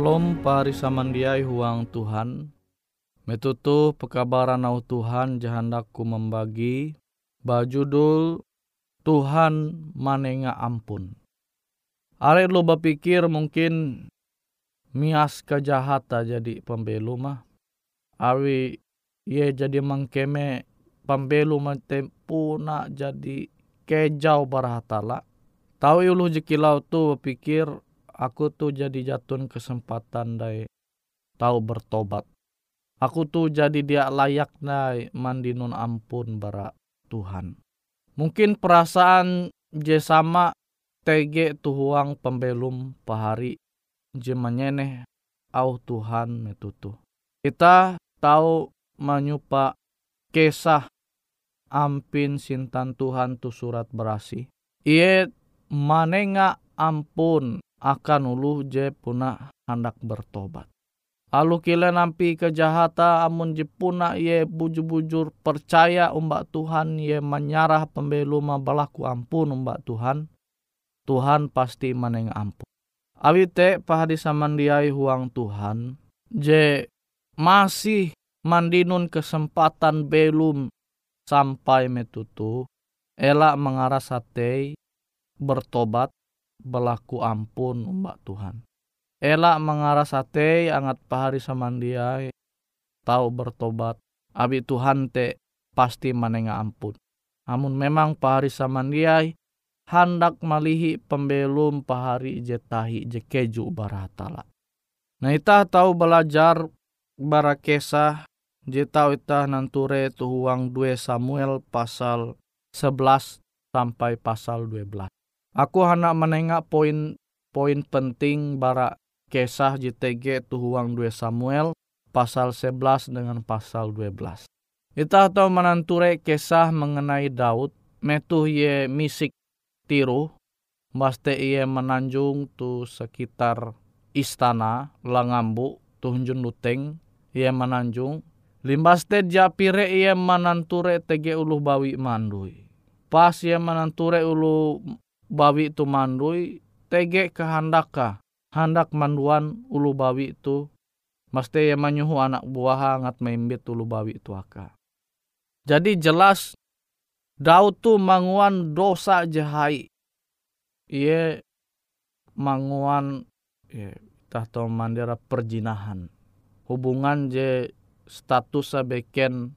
Shalom pari samandiai huang Tuhan. Metutu pekabaran au Tuhan jahandaku membagi bajudul Tuhan manenga ampun. Are lo berpikir mungkin mias kejahata jadi pembelu mah. Awi ye jadi mengkeme pembelu tempu nak jadi kejau barahatala. Tahu ulu jekilau tu berpikir aku tuh jadi jatun kesempatan dai tahu bertobat. Aku tuh jadi dia layak dai mandi nun ampun bara Tuhan. Mungkin perasaan je sama TG tuhuang pembelum pahari je menyeneh au Tuhan metutu. Kita tahu menyupa kisah ampin sintan Tuhan tu surat berasi. Iye manenga ampun akan ulu je puna hendak bertobat. Alu kila nampi kejahata amun je puna ye bujur-bujur percaya umbak Tuhan ye menyarah pembelu balaku ampun umbak Tuhan. Tuhan pasti meneng ampun. Awite pahadi samandiai huang Tuhan. Je masih mandinun kesempatan belum sampai metutu. Elak mengarah satei bertobat berlaku ampun umbak Tuhan. Elak mengarah sate angat pahari samandiai tahu bertobat. Abi Tuhan te pasti menengah ampun. Namun memang pahari samandiai hendak malihi pembelum pahari jetahi jekeju baratala. Nah ita tahu belajar bara kesah jetau ita nanture tuhuang 2 Samuel pasal 11 sampai pasal 12. Aku hendak menengah poin-poin penting bara kisah JTG tuhuang 2 Samuel pasal 11 dengan pasal 12. Kita tahu menanture kisah mengenai Daud, metuh ye misik tiru, baste ia menanjung tu sekitar istana langambu tuhunjun luteng ia menanjung limbaste japire ia menanture tege ulu bawi mandui pas ia menanture ulu bawi itu mandui tege kehandaka hendak manduan ulu bawi itu mesti ya menyuhu anak buah hangat memimbit ulu bawi itu aka. Jadi jelas Daud tu manguan dosa jahai. Ia manguan ya, tahto mandira perjinahan. Hubungan je status beken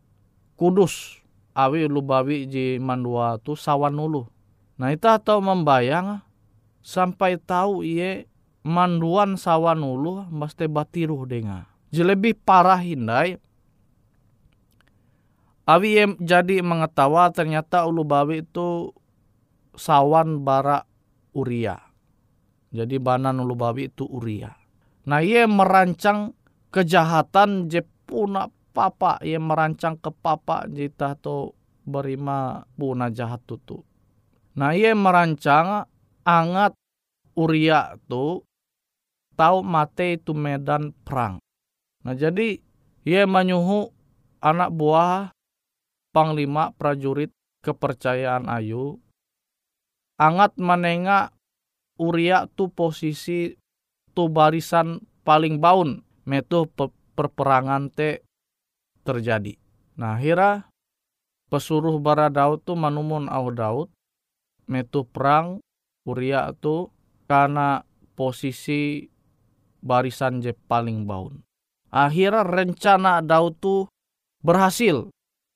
kudus awi ulu bawi ji mandua tu sawan ulu. Nah itu atau membayang sampai tahu ia manduan sawan ulu mesti batiruh denga. Jadi parah hindai. Awi jadi mengetawa ternyata ulu bawi itu sawan bara uria. Jadi banan ulu bawi itu uria. Nah ia merancang kejahatan je puna papa ia merancang ke papa jita to berima puna jahat tutu Nah ia merancang angat Uria tu tahu mate itu medan perang. Nah jadi ia menyuhu anak buah panglima prajurit kepercayaan Ayu angat menengah Uria tu posisi tu barisan paling baun metu perperangan te terjadi. Nah hira pesuruh bara Daud tu manumun au Daud metu perang Uria itu karena posisi barisan je paling baun. Akhirnya rencana Daud tu berhasil.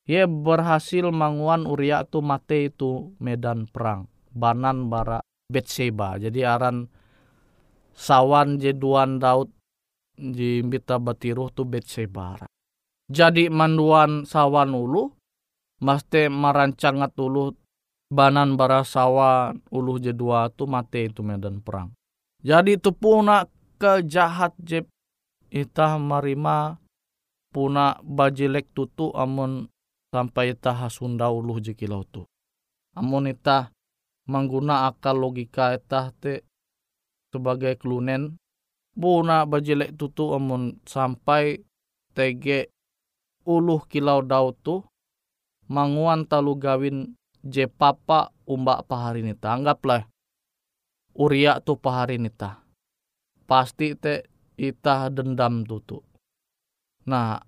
Ia berhasil manguan Uria tu mate itu medan perang. Banan bara Betseba. Jadi aran sawan je duan Daud di mbita batiruh tu Betseba. Jadi manduan sawan ulu, maste marancangat ulu banan barasawa uluh jedua tu mate itu medan perang. Jadi itu puna kejahat jeb itah marima puna bajilek tutu amun sampai itah hasunda uluh jekilau tu. Amun itah mengguna akal logika itah te sebagai kelunen puna bajilek tutu amun sampai tege uluh kilau daud tu manguan talu gawin je papa umba pahari nita. Anggaplah uria tu pahari nita. Pasti te itah dendam tutu. Nah,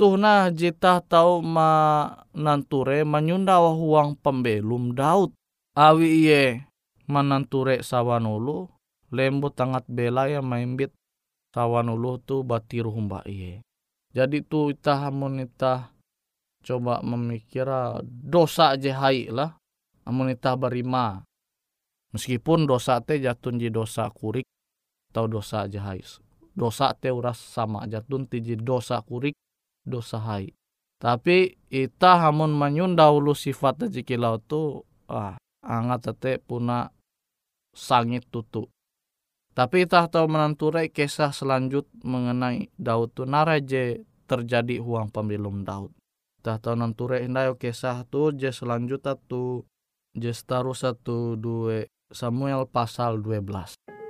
tuh nah jita tahu ma nanture menyunda huang pembelum Daud. Awi iye mananture sawanulu lembu tangat bela ya maimbit sawanulu tu batiru humba iye. Jadi tu itah hamun coba memikira dosa aja hai lah. Amun itah berima. Meskipun dosa teh jatun ji dosa kurik atau dosa aja hai. Dosa teh uras sama jatun tiji dosa kurik dosa hai. Tapi ita hamun menyunda ulu sifat jikilau tu ah, angat tete puna sangit tutu. Tapi ita tahu menanturai kisah selanjut mengenai Daud tu naraje terjadi huang pemilum Daud. Ita tahu nanturai indayo kisah tu je selanjutnya tu je taruh satu dua Samuel pasal 12.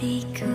的歌。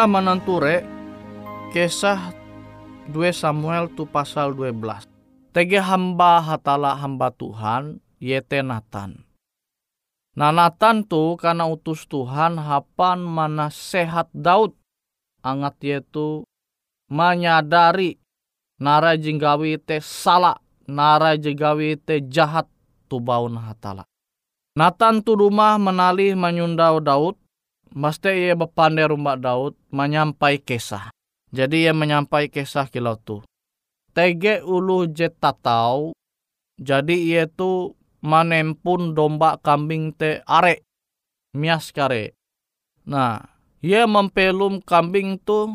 Itu menenture kisah 2 Samuel tu pasal 12. Tege hamba hatala hamba Tuhan yete Nathan. Nah Nathan tu karena utus Tuhan hapan mana sehat Daud. Angat yaitu menyadari nara jinggawi te salah, nara jinggawi te jahat tu baun hatala. Nathan tu rumah menalih menyundau Daud Mesti ia berpandai rumah Daud menyampai kisah. Jadi ia menyampai kisah kilau tu. Tege ulu jet tatau. Jadi ia tu menempun domba kambing te are. Mias kare. Nah, ia mempelum kambing tu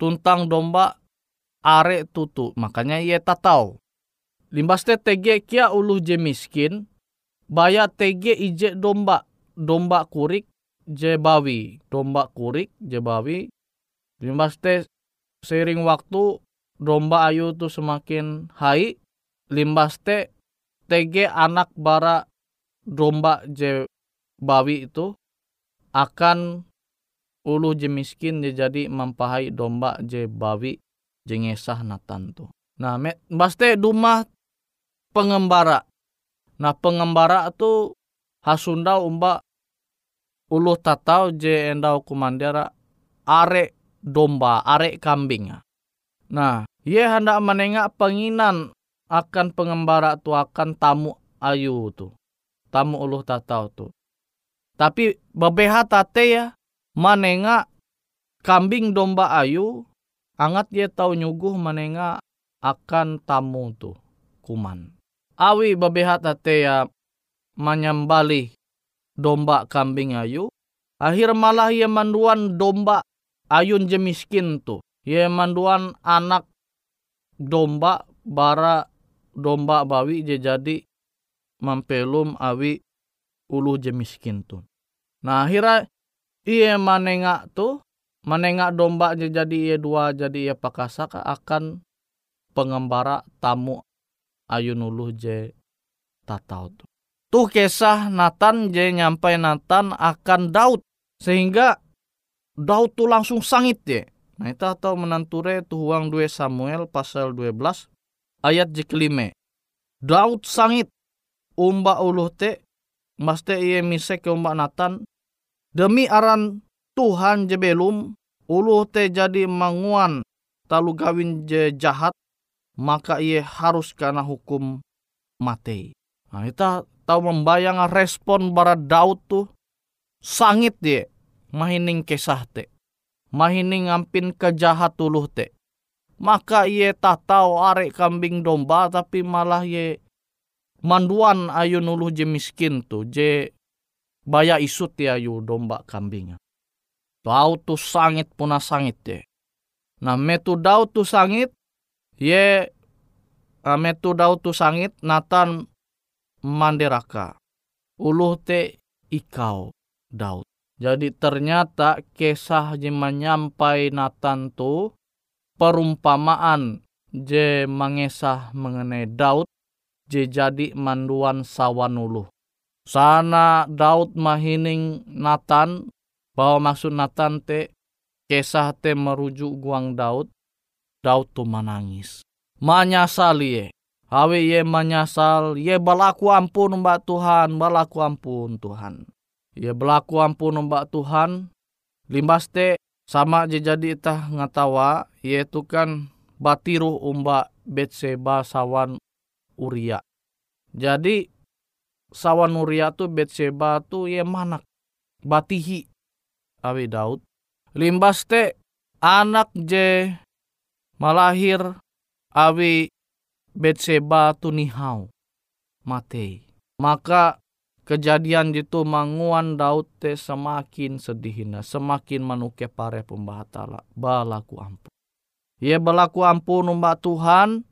tuntang domba are tutu. Makanya ia tatau. Limbas te tege kia ulu je miskin. Baya tege ije domba. Domba kurik jebawi domba kurik jebawi limbas teh seiring waktu domba ayu tuh semakin hai limbas teh tege anak bara domba je bawi itu akan ulu je miskin je jadi mempahai domba je bawi jengesah natan tuh. Nah, baste dumah pengembara. Nah, pengembara tuh hasunda umba ulu tatau je endau kumandera are domba, are kambing. Nah, ye hendak menengak penginan akan pengembara tu akan tamu ayu tu. Tamu ulu tatau tu. Tapi bebeha tate ya menengak kambing domba ayu angat ye tau nyuguh menengak akan tamu tu kuman. Awi bebeha tate ya menyembali domba kambing ayu. Akhir malah ia manduan domba ayun je miskin tu. Ia manduan anak domba bara domba bawi je jadi mampelum awi ulu je miskin tu. Nah akhirnya ia manengak tu manengak domba je jadi ia dua jadi ia pakasaka akan pengembara tamu ayun ulu je tatau tu. Tuh kisah Nathan je nyampai Nathan akan Daud. Sehingga Daud tuh langsung sangit ya. Nah itu atau menanture uang 2 Samuel pasal 12 ayat kelima. Daud sangit umba uluh te maste iye misek ke umba Nathan demi aran Tuhan je belum uluh te jadi manguan talu gawin je jahat maka ia harus kena hukum mati. Nah, itu tahu membayang respon bara Daud tuh sangit dia mahining kesah te mahining ngampin kejahat tuluh te. Maka ia tak tahu arek kambing domba tapi malah ye manduan ayu nuluh je miskin tu je baya isut ya ayu domba kambing. Daud tu sangit puna sangit te nah metu Daud tu sangit ye metu Daud tu sangit Nathan manderaka. Uluh te ikau Daud. Jadi ternyata kisah je menyampai Nathan tu perumpamaan je mengesah mengenai Daud je jadi manduan sawan uluh. Sana Daud mahining Nathan bahwa maksud Nathan te kisah te merujuk guang Daud. Daud tu menangis. Manyasali ye Hawe ye menyasal, ye balaku ampun mbak Tuhan, balaku ampun Tuhan. Ye balaku ampun mbak Tuhan, limbas te sama je jadi itah ngatawa, ye tu kan batiru umba Betseba sawan Uria. Jadi sawan Uria tu Betseba tu ye manak batihi awi Daud. Limbas te anak je malahir awi Betseba tunihau mate. Maka kejadian itu manguan Daud te semakin sedihina, semakin manuke pare pembahatala, balaku ampun. Ia balaku ampun umba Tuhan,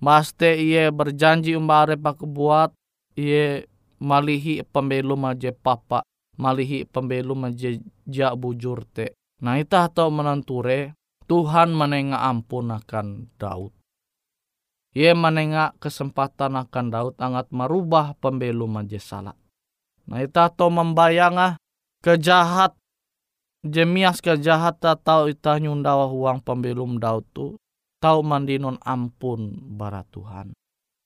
maste ia berjanji umba pak buat, ia malihi pembelum aja papa, malihi pembelum aja jak bujur te. Nah itu atau menanture, Tuhan menengah ampun akan Daud. Ia menengak kesempatan akan Daud angat merubah pembelu majesala. Nah itu atau membayangah kejahat jemias jahat tahu ita nyundawa huang pembelum daud tu tau mandinon ampun bara Tuhan.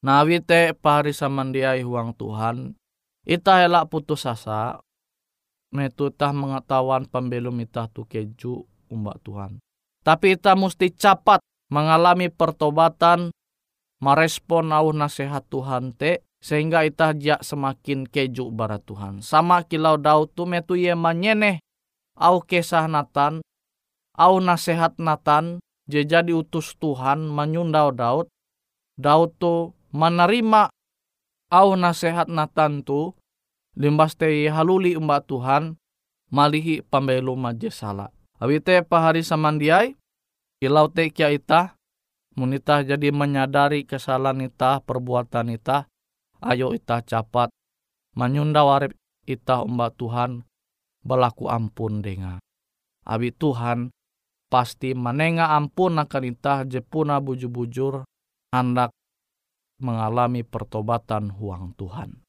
Nah wite samandiai huang Tuhan, ita elak putus asa, metu itah mengetahuan pembelum itah tu keju umbak Tuhan. Tapi ita mesti cepat mengalami pertobatan, merespon au nasihat Tuhan te, sehingga ita jak semakin keju bara Tuhan. Sama kilau Daud tu metu ye manyeneh au kesah Nathan, au nasihat Nathan, je jadi utus Tuhan menyundau Daud. Daud tu menerima au nasihat Nathan tu, limbas te haluli umba Tuhan, malihi pambelu maje salah. Awite pahari samandiai, ilau te kia ita, munita jadi menyadari kesalahan ita, perbuatan ita, ayo ita capat, menyunda warip ita umba Tuhan, berlaku ampun denga. Abi Tuhan pasti menenga ampun akan itah jepuna bujur-bujur hendak mengalami pertobatan huang Tuhan.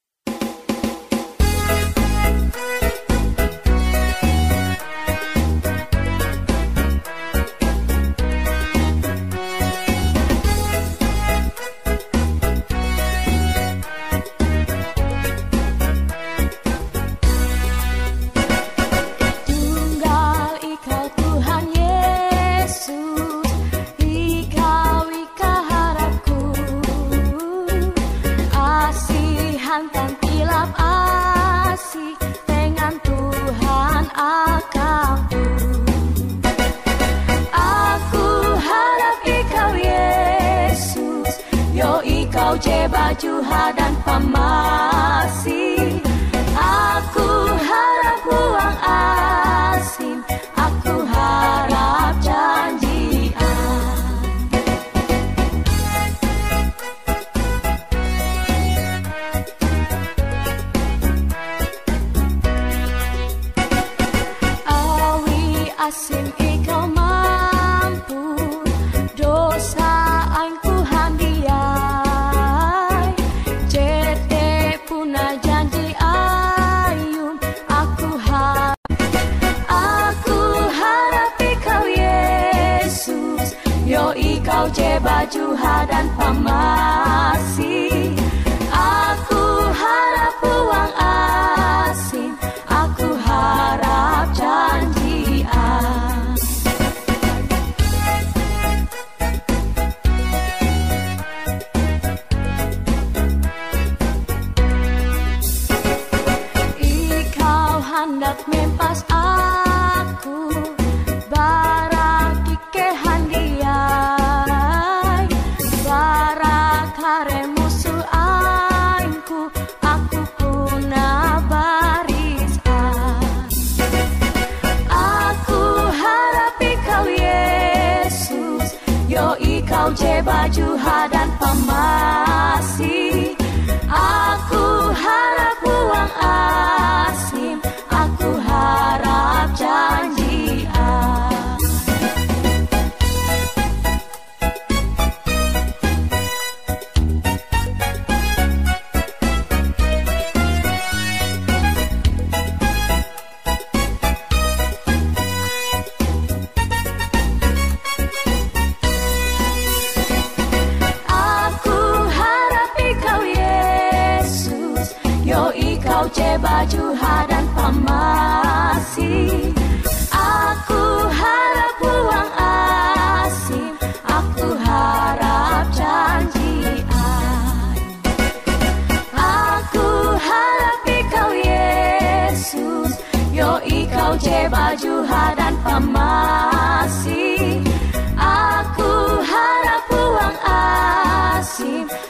juha dan paman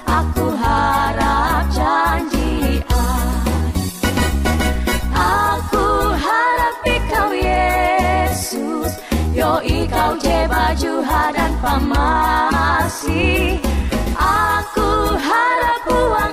Aku harap janji Aku harap kau Yesus. Yoi kau je baju dan pamasi. Aku harap uang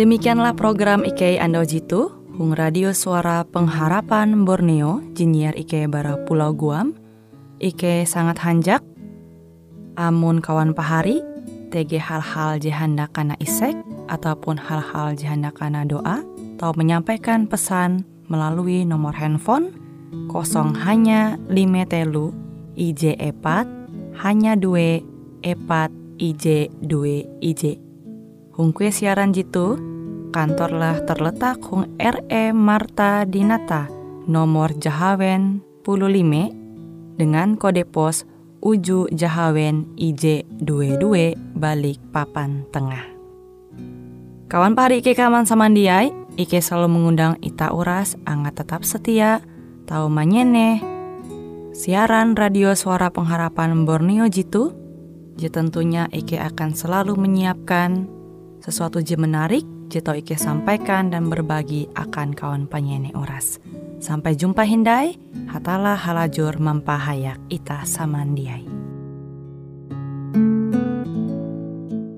Demikianlah program IKEI Ando Jitu, Hung Radio Suara Pengharapan Borneo, Jinier IKEI Bara Pulau Guam, IKEI Sangat Hanjak, amun kawan pahari, TG hal-hal jihanda kana isek, ataupun hal-hal jihanda kana doa, atau menyampaikan pesan melalui nomor handphone kosong hanya lima telu IJ epat hanya dua epat IJ dua IJ. Hung kue siaran jitu, kantorlah terletak Hung RE Marta Dinata, nomor Jahawen 15 dengan kode pos Uju Jahawen IJ22 balik papan tengah. Kawan pari Ike kaman samandiai, Ike selalu mengundang Ita Uras, angga tetap setia, tahu manyene, siaran radio suara pengharapan Borneo Jitu, je tentunya Ike akan selalu menyiapkan sesuatu je menarik, je tau Ike sampaikan dan berbagi akan kawan penyanyi oras. Sampai jumpa Hindai, hatalah halajur mempahayak ita samandiai.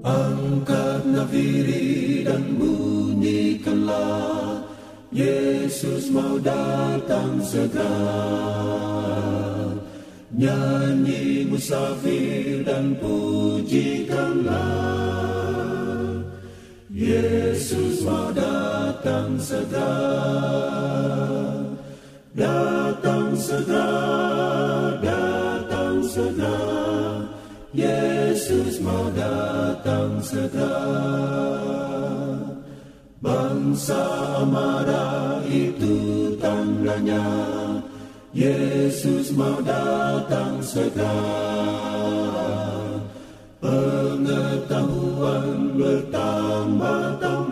Angkat nafiri dan bunyikanlah Yesus mau datang segera. Nyanyi musafir dan pujikanlah Yesus mau datang segera, datang segera, datang segera. Yesus mau datang segera. Bangsa marah itu tandanya, Yesus mau datang segera pengetahuan bertambah-tambah.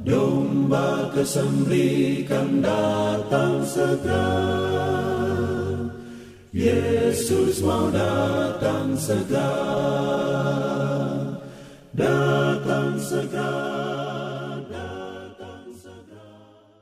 Domba kesembelikan datang segera. Yesus mau datang segera. Datang segera